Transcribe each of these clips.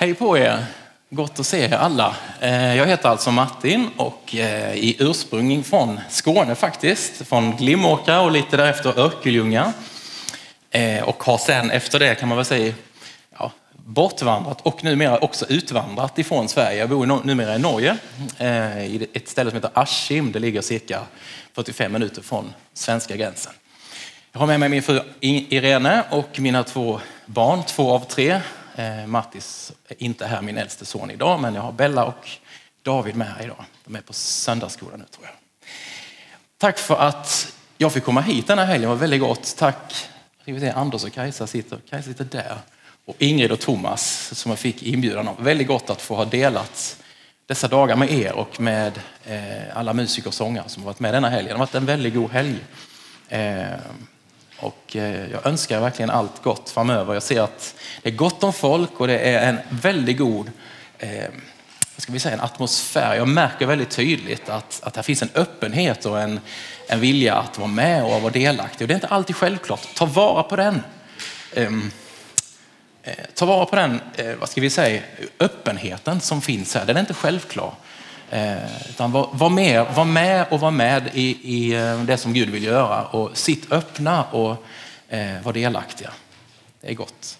Hej på er! Gott att se er alla. Eh, jag heter alltså Martin och är i ursprung från Skåne faktiskt, från Glimåkra och lite därefter Örkelljunga. Eh, och har sen efter det kan man väl säga ja, bortvandrat och numera också utvandrat ifrån Sverige. Jag bor numera i Norge, i ett ställe som heter Askim. Det ligger cirka 45 minuter från svenska gränsen. Jag har med mig min fru Irene och mina två barn, två av tre. Eh, Mattis är inte här, min äldste son, idag, men jag har Bella och David med här idag. De är på söndagsskolan nu tror jag. Tack för att jag fick komma hit denna helgen, det var väldigt gott. Tack Anders och Kajsa sitter, Kajsa sitter där. Och Ingrid och Thomas som jag fick inbjudan av. Väldigt gott att få ha delat dessa dagar med er och med eh, alla musiker och sångare som har varit med denna helgen. Det har varit en väldigt god helg. Eh, och eh, jag önskar verkligen allt gott framöver. Jag ser att det är gott om folk och det är en väldigt god eh, ska vi säga, en atmosfär. Jag märker väldigt tydligt att, att här finns en öppenhet och en, en vilja att vara med och vara delaktig. Och det är inte alltid självklart. Ta vara på den. Ehm, eh, ta vara på den, eh, vad ska vi säga, öppenheten som finns här. Den är inte självklar. Eh, utan var, var, med, var med och var med i, i eh, det som Gud vill göra och sitt öppna och eh, var delaktiga. Det är gott.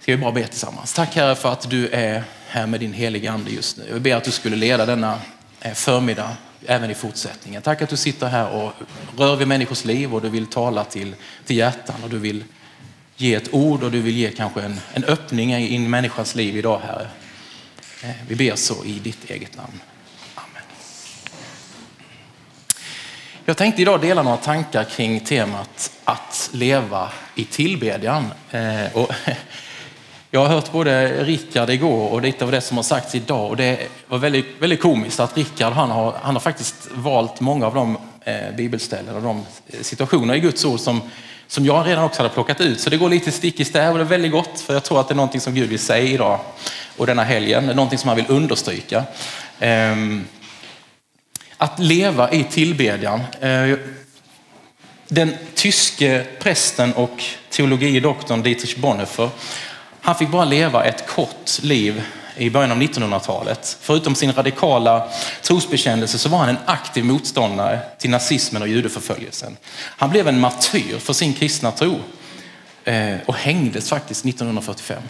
Ska vi bara be tillsammans. Tack Herre för att du är här med din heliga Ande just nu. Jag ber att du skulle leda denna eh, förmiddag även i fortsättningen. Tack att du sitter här och rör vid människors liv och du vill tala till, till hjärtan och du vill ge ett ord och du vill ge kanske en, en öppning i en människas liv idag Herre. Eh, vi ber så i ditt eget namn. Amen. Jag tänkte idag dela några tankar kring temat att leva i tillbedjan. Eh, och jag har hört både Rickard igår och lite av det som har sagts idag och det var väldigt, väldigt komiskt att Rickard han har, han har faktiskt valt många av de eh, bibelställen och de situationer i Guds ord som, som jag redan också hade plockat ut. Så det går lite stick i stäv och det är väldigt gott för jag tror att det är någonting som Gud vill säga idag och denna helgen. Någonting som han vill understryka. Ehm, att leva i tillbedjan. Eh, den tyske prästen och teologidoktorn Dietrich Bonhoeffer, han fick bara leva ett kort liv i början av 1900-talet. Förutom sin radikala trosbekännelse så var han en aktiv motståndare till nazismen och judeförföljelsen. Han blev en martyr för sin kristna tro eh, och hängdes faktiskt 1945.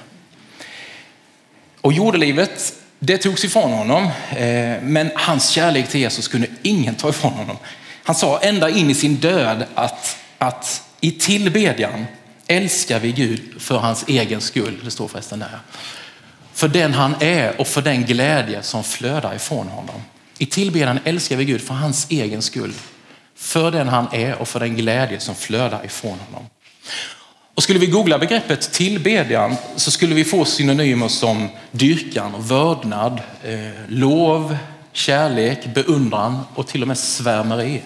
Och jordelivet, det togs ifrån honom, eh, men hans kärlek till Jesus kunde ingen ta ifrån honom. Han sa ända in i sin död att, att i tillbedjan älskar vi Gud för hans egen skull. Det står förresten där. För den han är och för den glädje som flödar ifrån honom. I tillbedjan älskar vi Gud för hans egen skull. För den han är och för den glädje som flödar ifrån honom. Och skulle vi googla begreppet tillbedjan så skulle vi få synonymer som dyrkan och vördnad, eh, lov, kärlek, beundran och till och med svärmeri.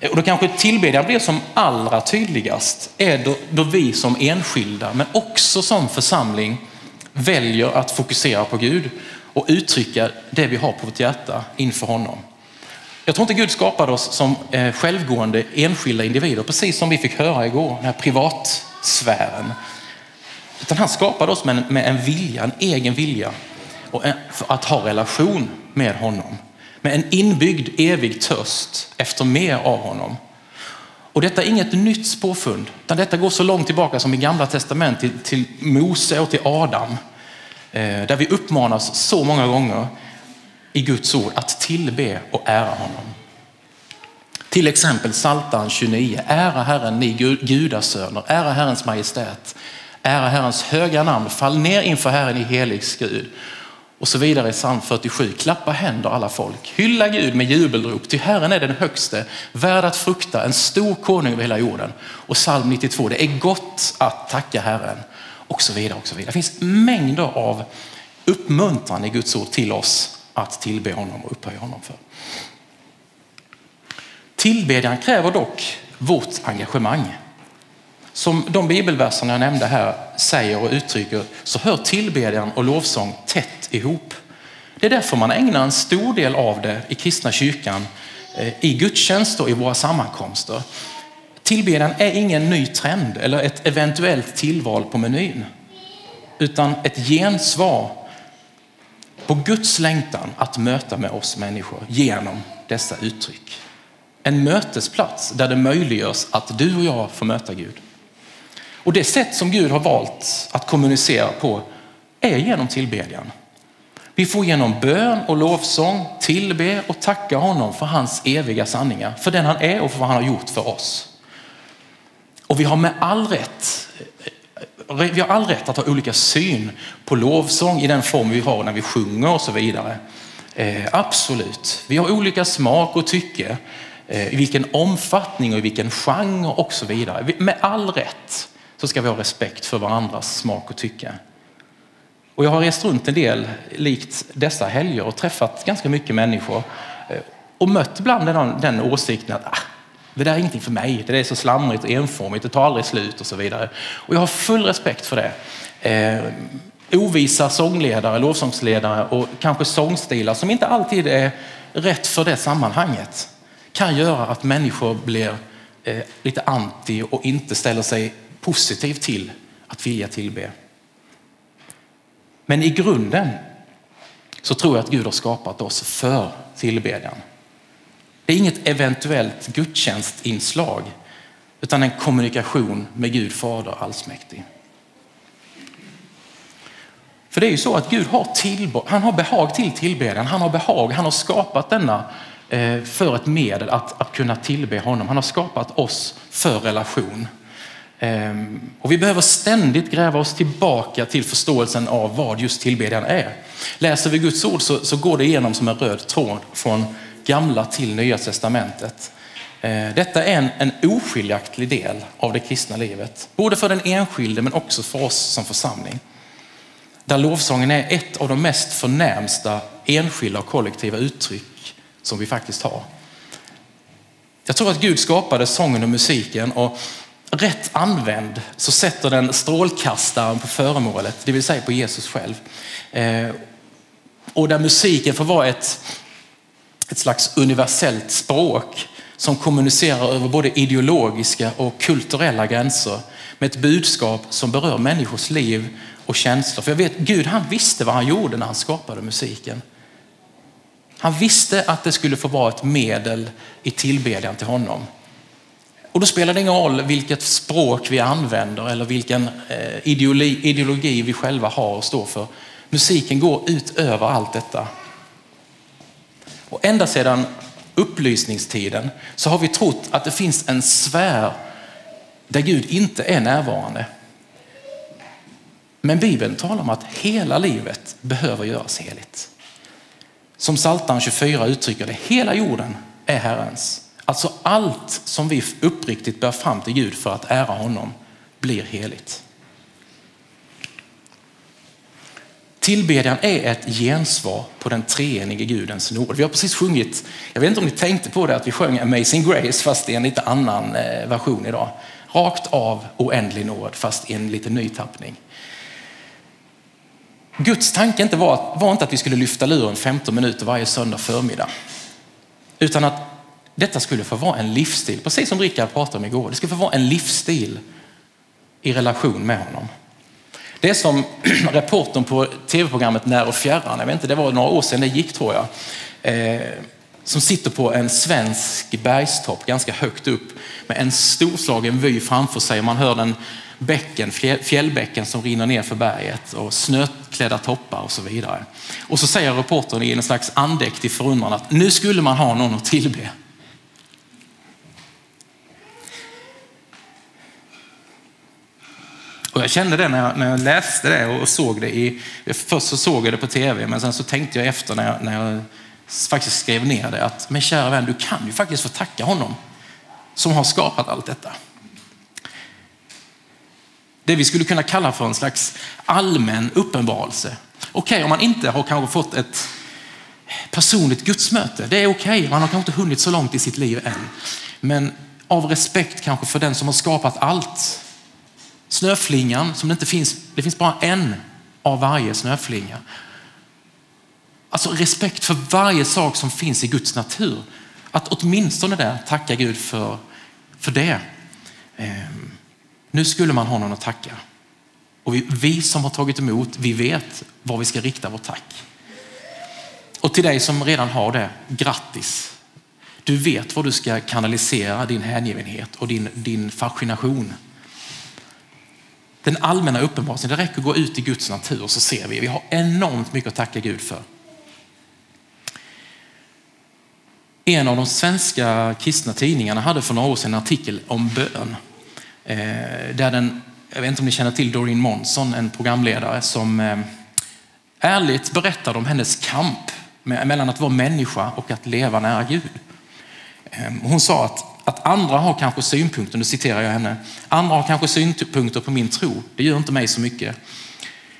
Eh, och då kanske tillbedjan blir som allra tydligast är då, då vi som enskilda men också som församling väljer att fokusera på Gud och uttrycka det vi har på vårt hjärta inför honom. Jag tror inte Gud skapade oss som eh, självgående enskilda individer, precis som vi fick höra igår, den här privatsfären. Utan han skapade oss med en, med en vilja, en egen vilja och en, för att ha relation med honom. Med en inbyggd evig törst efter mer av honom. Och detta är inget nytt påfund, utan detta går så långt tillbaka som i gamla testamentet till, till Mose och till Adam. Eh, där vi uppmanas så många gånger i Guds ord att tillbe och ära honom. Till exempel Psaltaren 29. Ära Herren ni gudasöner, ära Herrens majestät, ära Herrens höga namn, fall ner inför Herren i helig skrud. Och så vidare i psalm 47. Klappa händer alla folk. Hylla Gud med jubelrop, ty Herren är den högste, värd att frukta, en stor konung över hela jorden. Och psalm 92. Det är gott att tacka Herren. Och så vidare. och så vidare. Det finns mängder av uppmuntran i Guds ord till oss att tillbe honom och upphöja honom för. Tillbedjan kräver dock vårt engagemang. Som de bibelverserna jag nämnde här säger och uttrycker så hör tillbedjan och lovsång tätt ihop. Det är därför man ägnar en stor del av det i kristna kyrkan eh, i gudstjänst och i våra sammankomster. Tillbedjan är ingen ny trend eller ett eventuellt tillval på menyn. utan ett gensvar på Guds längtan att möta med oss människor genom dessa uttryck. En mötesplats där det möjliggörs att du och jag får möta Gud. Och det sätt som Gud har valt att kommunicera på är genom tillbedjan. Vi får genom bön och lovsång tillbe och tacka honom för hans eviga sanningar, för den han är och för vad han har gjort för oss. Och vi har med all rätt vi har all rätt att ha olika syn på lovsång i den form vi har när vi sjunger och så vidare. Eh, absolut. Vi har olika smak och tycke, eh, i vilken omfattning och i vilken genre och så vidare. Med all rätt så ska vi ha respekt för varandras smak och tycke. Och jag har rest runt en del likt dessa helger och träffat ganska mycket människor eh, och mött ibland den, den åsikten att ah, det där är ingenting för mig, det är så slamrigt och enformigt, det tar aldrig slut och så vidare. Och jag har full respekt för det. Eh, ovisa sångledare, lovsångsledare och kanske sångstilar som inte alltid är rätt för det sammanhanget kan göra att människor blir eh, lite anti och inte ställer sig positiv till att vilja tillbe. Men i grunden så tror jag att Gud har skapat oss för tillbedjan. Det är inget eventuellt gudstjänstinslag utan en kommunikation med Gud Fader allsmäktig. För det är ju så att Gud har, tillbe- han har behag till tillbedjan. Han har behag, han har skapat denna eh, för ett medel att, att kunna tillbe honom. Han har skapat oss för relation. Ehm, och vi behöver ständigt gräva oss tillbaka till förståelsen av vad just tillbedjan är. Läser vi Guds ord så, så går det igenom som en röd tråd från gamla till nya testamentet. Ehm, detta är en, en oskiljaktig del av det kristna livet, både för den enskilde men också för oss som församling. Där lovsången är ett av de mest förnämsta enskilda och kollektiva uttryck som vi faktiskt har. Jag tror att Gud skapade sången och musiken och rätt använd så sätter den strålkastaren på föremålet, det vill säga på Jesus själv. Eh, och där musiken får vara ett, ett slags universellt språk som kommunicerar över både ideologiska och kulturella gränser med ett budskap som berör människors liv och känslor. För jag vet, Gud han visste vad han gjorde när han skapade musiken. Han visste att det skulle få vara ett medel i tillbedjan till honom. Och då spelar det ingen roll vilket språk vi använder eller vilken eh, ideologi, ideologi vi själva har och står för. Musiken går ut över allt detta. Och ända sedan upplysningstiden så har vi trott att det finns en sfär där Gud inte är närvarande. Men Bibeln talar om att hela livet behöver göras heligt. Som Psaltaren 24 uttrycker det, hela jorden är Herrens. Alltså allt som vi uppriktigt bär fram till Gud för att ära honom blir heligt. Tillbedjan är ett gensvar på den treenige Gudens nåd. Vi har precis sjungit, jag vet inte om ni tänkte på det, att vi sjöng Amazing Grace fast i en lite annan eh, version idag. Rakt av oändlig nåd fast i en lite ny tappning. Guds tanke inte var, var inte att vi skulle lyfta luren 15 minuter varje söndag förmiddag. Utan att detta skulle få vara en livsstil, precis som Rickard pratade om igår. Det skulle få vara en livsstil i relation med honom. Det är som reportern på tv-programmet När och fjärran, jag vet inte, det var några år sedan det gick tror jag, eh, som sitter på en svensk bergstopp ganska högt upp med en storslagen vy framför sig. Man hör den bäcken, fjällbäcken som rinner ner för berget och snöklädda toppar och så vidare. Och så säger reportern i en slags andäktig förundran att nu skulle man ha någon att tillbe. Och jag kände det när jag, när jag läste det och såg det i, först så såg jag det på tv men sen så tänkte jag efter när jag, när jag faktiskt skrev ner det att men kära vän, du kan ju faktiskt få tacka honom som har skapat allt detta. Det vi skulle kunna kalla för en slags allmän uppenbarelse. Okej, okay, om man inte har kanske fått ett personligt gudsmöte, det är okej, okay. man har kanske inte hunnit så långt i sitt liv än. Men av respekt kanske för den som har skapat allt Snöflingan som det inte finns, det finns bara en av varje snöflinga. Alltså respekt för varje sak som finns i Guds natur. Att åtminstone där tacka Gud för, för det. Ehm, nu skulle man ha någon att tacka. Och vi, vi som har tagit emot, vi vet var vi ska rikta vårt tack. Och till dig som redan har det, grattis. Du vet var du ska kanalisera din hängivenhet och din, din fascination. Den allmänna uppenbarelsen, det räcker att gå ut i Guds natur så ser vi, vi har enormt mycket att tacka Gud för. En av de svenska kristna tidningarna hade för några år sedan en artikel om bön. Eh, där den, jag vet inte om ni känner till Doreen Monson, en programledare som eh, ärligt berättade om hennes kamp mellan att vara människa och att leva nära Gud. Eh, hon sa att, att andra har kanske synpunkter, nu citerar jag henne, andra har kanske synpunkter på min tro. Det gör inte mig så mycket.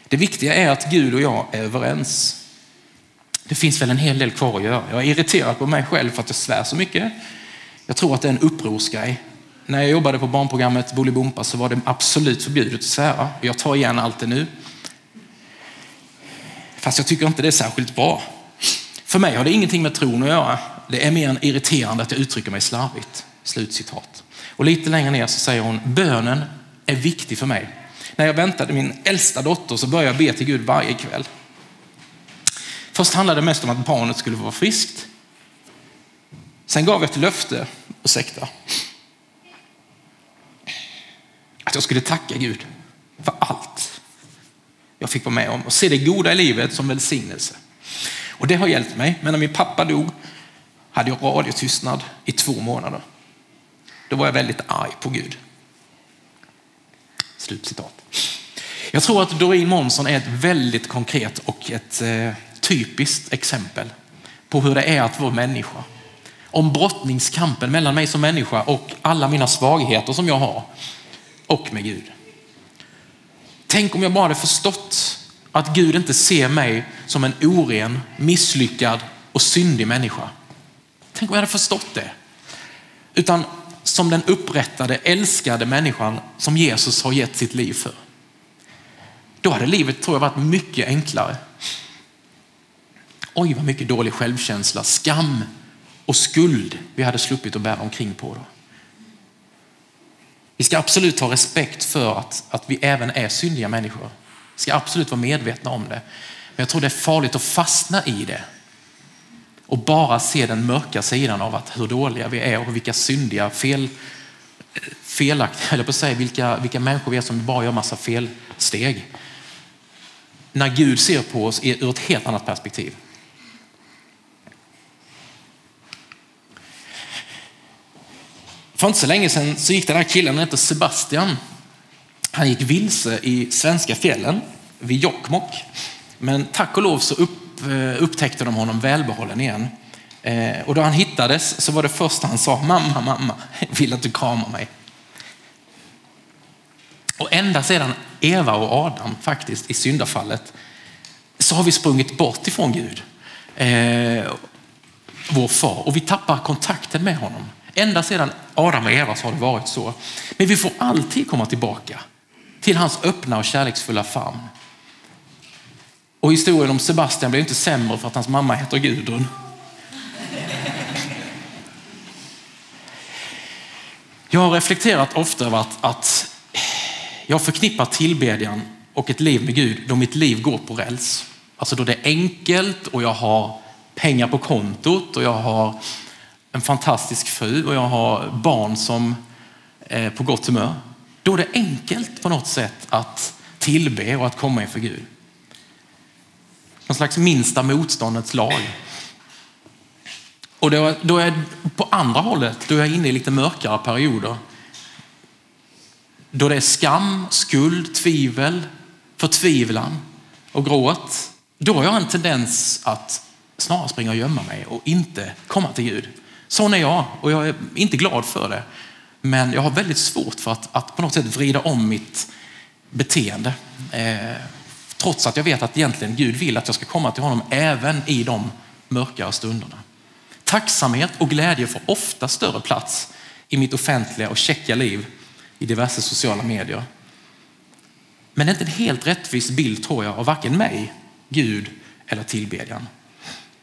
Det viktiga är att Gud och jag är överens. Det finns väl en hel del kvar att göra. Jag är irriterad på mig själv för att jag svär så mycket. Jag tror att det är en upprorsgrej. När jag jobbade på barnprogrammet Bolibompa så var det absolut förbjudet att svära. Jag tar igen allt det nu. Fast jag tycker inte det är särskilt bra. För mig har det ingenting med tron att göra. Det är mer än irriterande att jag uttrycker mig slarvigt. Slutcitat. Och lite längre ner så säger hon, bönen är viktig för mig. När jag väntade min äldsta dotter så började jag be till Gud varje kväll. Först handlade det mest om att barnet skulle vara friskt. Sen gav jag ett löfte, ursäkta, att jag skulle tacka Gud för allt jag fick vara med om och se det goda i livet som välsignelse. Och det har hjälpt mig. Men när min pappa dog hade jag radiotystnad i två månader. Då var jag väldigt arg på Gud. Slutcitat. Jag tror att Doreen Månsson är ett väldigt konkret och ett eh, typiskt exempel på hur det är att vara människa. Om brottningskampen mellan mig som människa och alla mina svagheter som jag har och med Gud. Tänk om jag bara hade förstått att Gud inte ser mig som en oren, misslyckad och syndig människa. Tänk om jag hade förstått det. Utan som den upprättade, älskade människan som Jesus har gett sitt liv för. Då hade livet tror jag varit mycket enklare. Oj vad mycket dålig självkänsla, skam och skuld vi hade sluppit att bära omkring på. Då. Vi ska absolut ha respekt för att, att vi även är syndiga människor. Vi ska absolut vara medvetna om det. Men jag tror det är farligt att fastna i det och bara se den mörka sidan av att hur dåliga vi är och vilka syndiga, fel, felaktiga, eller på att säga vilka, vilka människor vi är som bara gör massa felsteg. När Gud ser på oss ur ett helt annat perspektiv. För inte så länge sedan så gick den här killen, han heter Sebastian. Han gick vilse i svenska fjällen vid Jokkmokk. Men tack och lov så upp, Eh, upptäckte de honom välbehållen igen. Eh, och då han hittades så var det första han sa, mamma, mamma, vill att du kramar mig. Och ända sedan Eva och Adam faktiskt i syndafallet så har vi sprungit bort ifrån Gud, eh, vår far, och vi tappar kontakten med honom. Ända sedan Adam och Eva så har det varit så. Men vi får alltid komma tillbaka till hans öppna och kärleksfulla famn. Och historien om Sebastian blir inte sämre för att hans mamma heter Gudrun. Jag har reflekterat ofta över att, att jag förknippar tillbedjan och ett liv med Gud då mitt liv går på räls. Alltså då det är enkelt och jag har pengar på kontot och jag har en fantastisk fru och jag har barn som är på gott humör. Då är det enkelt på något sätt att tillbe och att komma inför Gud. Någon slags minsta motståndets lag. Och då, då är på andra hållet, då är jag inne i lite mörkare perioder. Då det är skam, skuld, tvivel, förtvivlan och gråt. Då har jag en tendens att snarare springa och gömma mig och inte komma till Gud. Sån är jag och jag är inte glad för det. Men jag har väldigt svårt för att, att på något sätt vrida om mitt beteende. Eh, trots att jag vet att egentligen Gud vill att jag ska komma till honom även i de mörkare stunderna. Tacksamhet och glädje får ofta större plats i mitt offentliga och checka liv i diverse sociala medier. Men det är inte en helt rättvis bild tror jag av varken mig, Gud eller tillbedjan.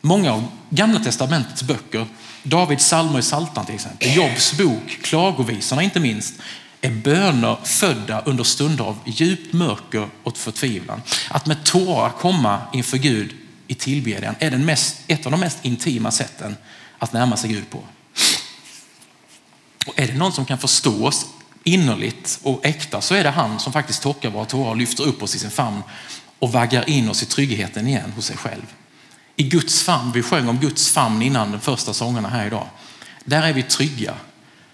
Många av Gamla Testamentets böcker, Davids psalmer i Psaltaren till exempel, Jobs bok, Klagovisorna inte minst, är böner födda under stunder av djupt mörker och förtvivlan. Att med tårar komma inför Gud i tillbedjan är den mest, ett av de mest intima sätten att närma sig Gud på. Och är det någon som kan förstå oss innerligt och äkta så är det han som faktiskt torkar våra tårar och lyfter upp oss i sin famn och vaggar in oss i tryggheten igen hos sig själv. I Guds famn, vi sjöng om Guds famn innan de första sångerna här idag. Där är vi trygga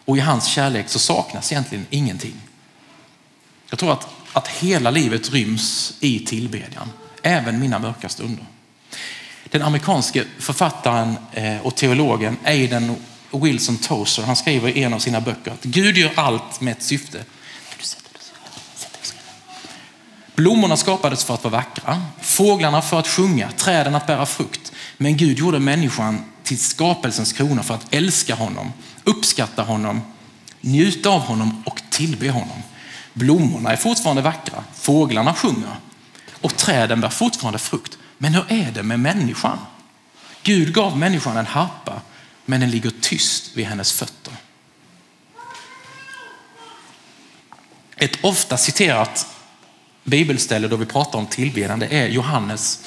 och i hans kärlek så saknas egentligen ingenting. Jag tror att, att hela livet ryms i tillbedjan, även mina mörka stunder. Den amerikanske författaren eh, och teologen Aiden Wilson Tozer, han skriver i en av sina böcker att Gud gör allt med ett syfte. Blommorna skapades för att vara vackra, fåglarna för att sjunga, träden att bära frukt. Men Gud gjorde människan till skapelsens krona för att älska honom, uppskatta honom, njuta av honom och tillbe honom. Blommorna är fortfarande vackra, fåglarna sjunger och träden bär fortfarande frukt. Men hur är det med människan? Gud gav människan en harpa, men den ligger tyst vid hennes fötter. Ett ofta citerat bibelställe då vi pratar om tillbedjande är Johannes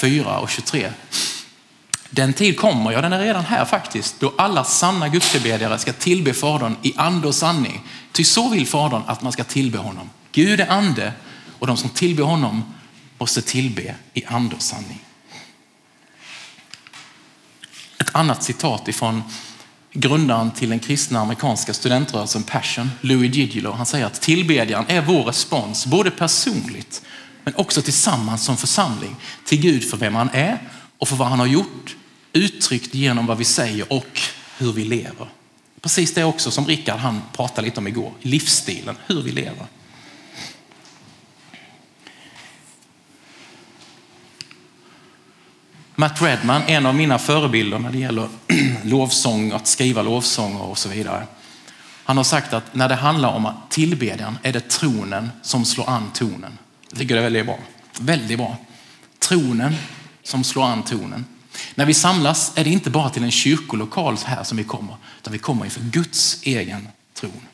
4 och 23. Den tid kommer, ja den är redan här faktiskt, då alla sanna gudstillbedjare ska tillbe Fadern i ande och sanning. Ty så vill Fadern att man ska tillbe honom. Gud är ande och de som tillber honom måste tillbe i ande och sanning. Ett annat citat ifrån grundaren till den kristna amerikanska studentrörelsen Passion, Louis Gigilo, han säger att tillbedjan är vår respons, både personligt men också tillsammans som församling till Gud för vem han är och för vad han har gjort, uttryckt genom vad vi säger och hur vi lever. Precis det också som Rickard han pratade lite om igår, livsstilen, hur vi lever. Matt Redman, en av mina förebilder när det gäller lovsång, att skriva lovsånger och så vidare. Han har sagt att när det handlar om tillbedjan är det tronen som slår an tonen. Jag tycker det är väldigt bra. Väldigt bra. Tronen som slår an tonen. När vi samlas är det inte bara till en kyrkolokal här som vi kommer, utan vi kommer inför Guds egen tron.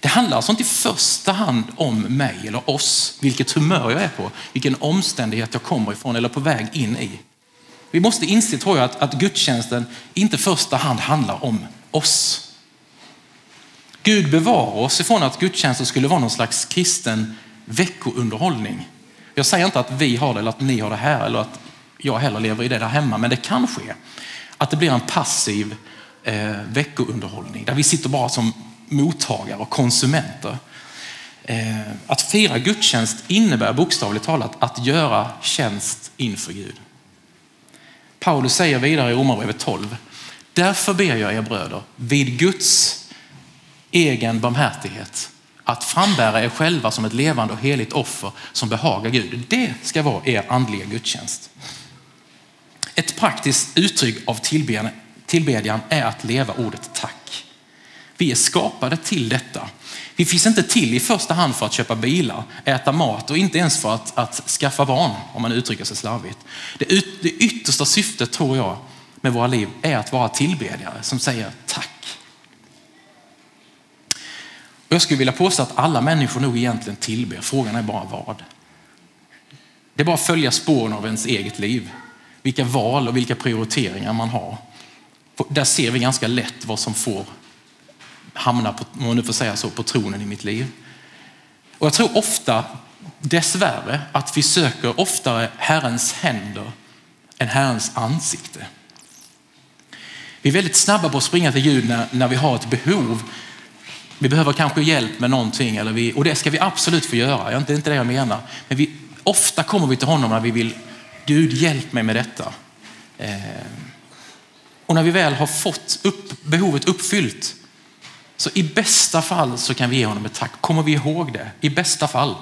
Det handlar alltså inte i första hand om mig eller oss, vilket humör jag är på, vilken omständighet jag kommer ifrån eller på väg in i. Vi måste inse, tror jag, att, att gudstjänsten inte i första hand handlar om oss. Gud bevarar oss ifrån att gudstjänsten skulle vara någon slags kristen veckounderhållning. Jag säger inte att vi har det eller att ni har det här eller att jag heller lever i det där hemma, men det kan ske att det blir en passiv eh, veckounderhållning där vi sitter bara som mottagare och konsumenter. Eh, att fira gudstjänst innebär bokstavligt talat att göra tjänst inför Gud. Paulus säger vidare i Romarbrevet 12. Därför ber jag er bröder vid Guds egen barmhärtighet att frambära er själva som ett levande och heligt offer som behagar Gud. Det ska vara er andliga gudstjänst. Ett praktiskt uttryck av tillbedjan är att leva ordet tack. Vi är skapade till detta. Vi finns inte till i första hand för att köpa bilar, äta mat och inte ens för att, att skaffa barn, om man uttrycker sig slarvigt. Det, det yttersta syftet, tror jag, med våra liv är att vara tillbedjare som säger tack. Och jag skulle vilja påstå att alla människor nog egentligen tillber. Frågan är bara vad. Det är bara att följa spåren av ens eget liv. Vilka val och vilka prioriteringar man har. Där ser vi ganska lätt vad som får hamna, på, om man nu får säga så, på tronen i mitt liv. Och jag tror ofta, dessvärre, att vi söker oftare Herrens händer än Herrens ansikte. Vi är väldigt snabba på att springa till Gud när, när vi har ett behov. Vi behöver kanske hjälp med någonting eller vi, och det ska vi absolut få göra. Det är inte det jag menar. Men vi, ofta kommer vi till honom när vi vill, Gud hjälp mig med detta. Eh, och när vi väl har fått upp, behovet uppfyllt så i bästa fall så kan vi ge honom ett tack. Kommer vi ihåg det? I bästa fall.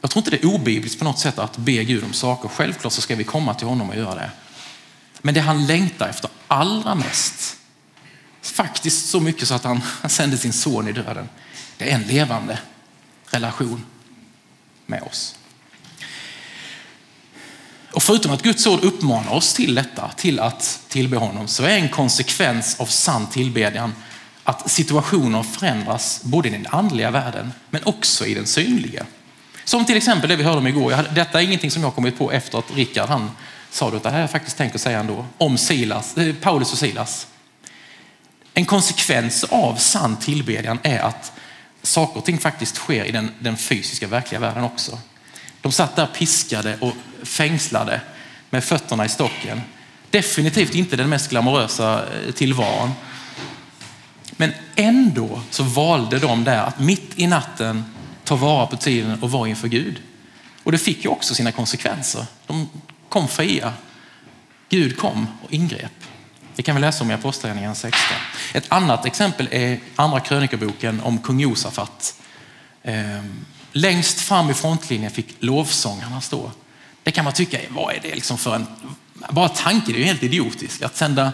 Jag tror inte det är obibliskt på något sätt att be Gud om saker. Självklart så ska vi komma till honom och göra det. Men det han längtar efter allra mest, faktiskt så mycket så att han sände sin son i döden, det är en levande relation med oss. Och förutom att Guds ord uppmanar oss till detta, till att tillbe honom, så är en konsekvens av sann tillbedjan att situationer förändras både i den andliga världen men också i den synliga. Som till exempel det vi hörde om igår. Detta är ingenting som jag kommit på efter att Rickard han sa det, utan det här jag faktiskt tänkt att säga ändå, om Silas, eh, Paulus och Silas. En konsekvens av sann tillbedjan är att saker och ting faktiskt sker i den, den fysiska verkliga världen också. De satt där piskade och fängslade med fötterna i stocken. Definitivt inte den mest glamorösa eh, tillvaron. Men ändå så valde de där att mitt i natten ta vara på tiden och vara inför Gud. Och det fick ju också sina konsekvenser. De kom fria. Gud kom och ingrep. Det kan vi läsa om i Apostlagärningarna 16. Ett annat exempel är andra krönikaboken om kung Josafat. Ehm, längst fram i frontlinjen fick lovsångarna stå. Det kan man tycka, vad är det liksom för en... Bara tanken är ju helt idiotisk. Att sända,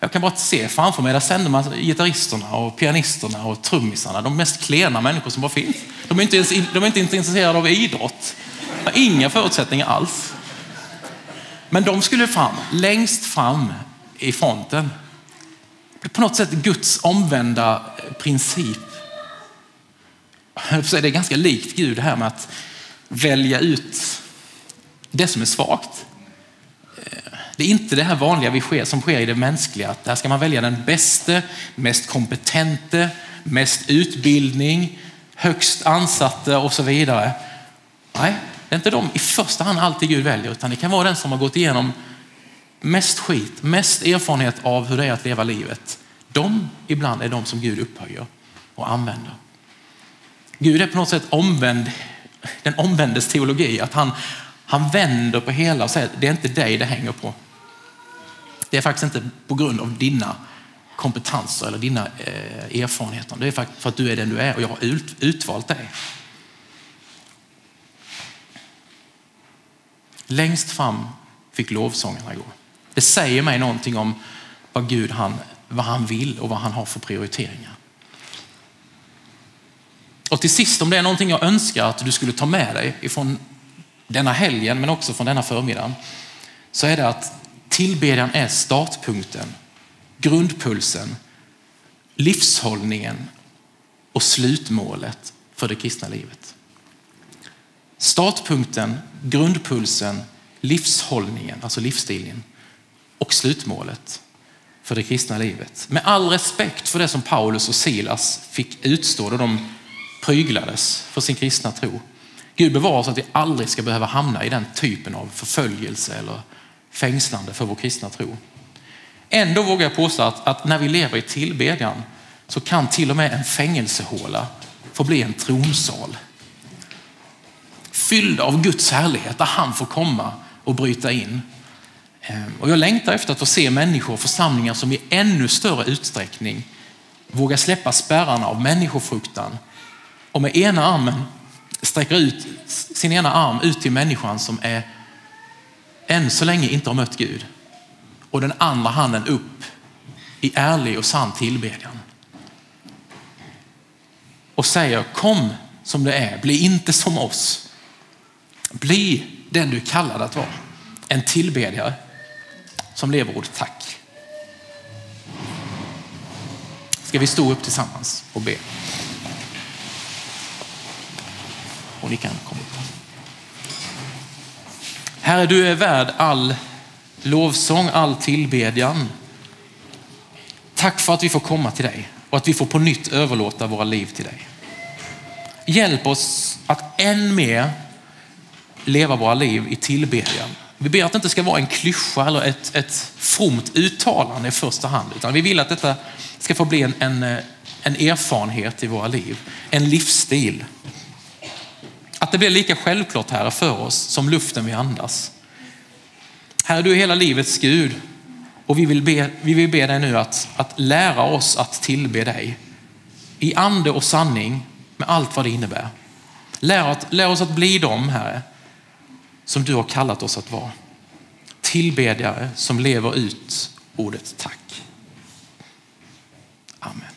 jag kan bara se framför mig, där sänder man gitarristerna och pianisterna och trummisarna, de mest klena människor som bara finns. De är inte, ens, de är inte ens intresserade av idrott. De har inga förutsättningar alls. Men de skulle fram, längst fram i fronten. På något sätt Guds omvända princip. Det är ganska likt Gud det här med att välja ut det som är svagt. Det är inte det här vanliga som sker i det mänskliga. Att där ska man välja den bäste, mest kompetente, mest utbildning, högst ansatte och så vidare. Nej, det är inte de i första hand alltid Gud väljer, utan det kan vara den som har gått igenom mest skit, mest erfarenhet av hur det är att leva livet. De ibland är de som Gud upphöjer och använder. Gud är på något sätt omvänd, den omvändes teologi, att han, han vänder på hela och säger att det är inte dig det hänger på. Det är faktiskt inte på grund av dina kompetenser eller dina eh, erfarenheter. Det är faktiskt för att du är den du är och jag har ut, utvalt dig. Längst fram fick lovsångarna gå. Det säger mig någonting om vad Gud han, vad han vill och vad han har för prioriteringar. Och till sist, om det är någonting jag önskar att du skulle ta med dig ifrån denna helgen, men också från denna förmiddag, så är det att tillbedjan är startpunkten, grundpulsen, livshållningen och slutmålet för det kristna livet. Startpunkten, grundpulsen, livshållningen, alltså livsstilen och slutmålet för det kristna livet. Med all respekt för det som Paulus och Silas fick utstå då de pryglades för sin kristna tro. Gud bevara oss att vi aldrig ska behöva hamna i den typen av förföljelse eller fängslande för vår kristna tro. Ändå vågar jag påstå att, att när vi lever i tillbedjan så kan till och med en fängelsehåla få bli en tronsal. Fylld av Guds härlighet där han får komma och bryta in. Ehm, och jag längtar efter att få se människor och församlingar som i ännu större utsträckning vågar släppa spärrarna av människofruktan och med ena armen sträcker ut sin ena arm ut till människan som är än så länge inte har mött Gud och den andra handen upp i ärlig och sann tillbedjan. Och säger kom som det är, bli inte som oss. Bli den du är kallad att vara. En tillbedjare som lever tack. Ska vi stå upp tillsammans och be? Och ni kan komma upp. Herre, du är värd all lovsång, all tillbedjan. Tack för att vi får komma till dig och att vi får på nytt överlåta våra liv till dig. Hjälp oss att än mer leva våra liv i tillbedjan. Vi ber att det inte ska vara en klyscha eller ett, ett fromt uttalande i första hand, utan vi vill att detta ska få bli en, en, eh, en erfarenhet i våra liv, en livsstil. Att det blir lika självklart här för oss som luften vi andas. Herre, du är hela livets Gud och vi vill be, vi vill be dig nu att, att lära oss att tillbe dig i ande och sanning med allt vad det innebär. Lär, lär oss att bli dem, Herre, som du har kallat oss att vara. Tillbedjare som lever ut ordet tack. Amen.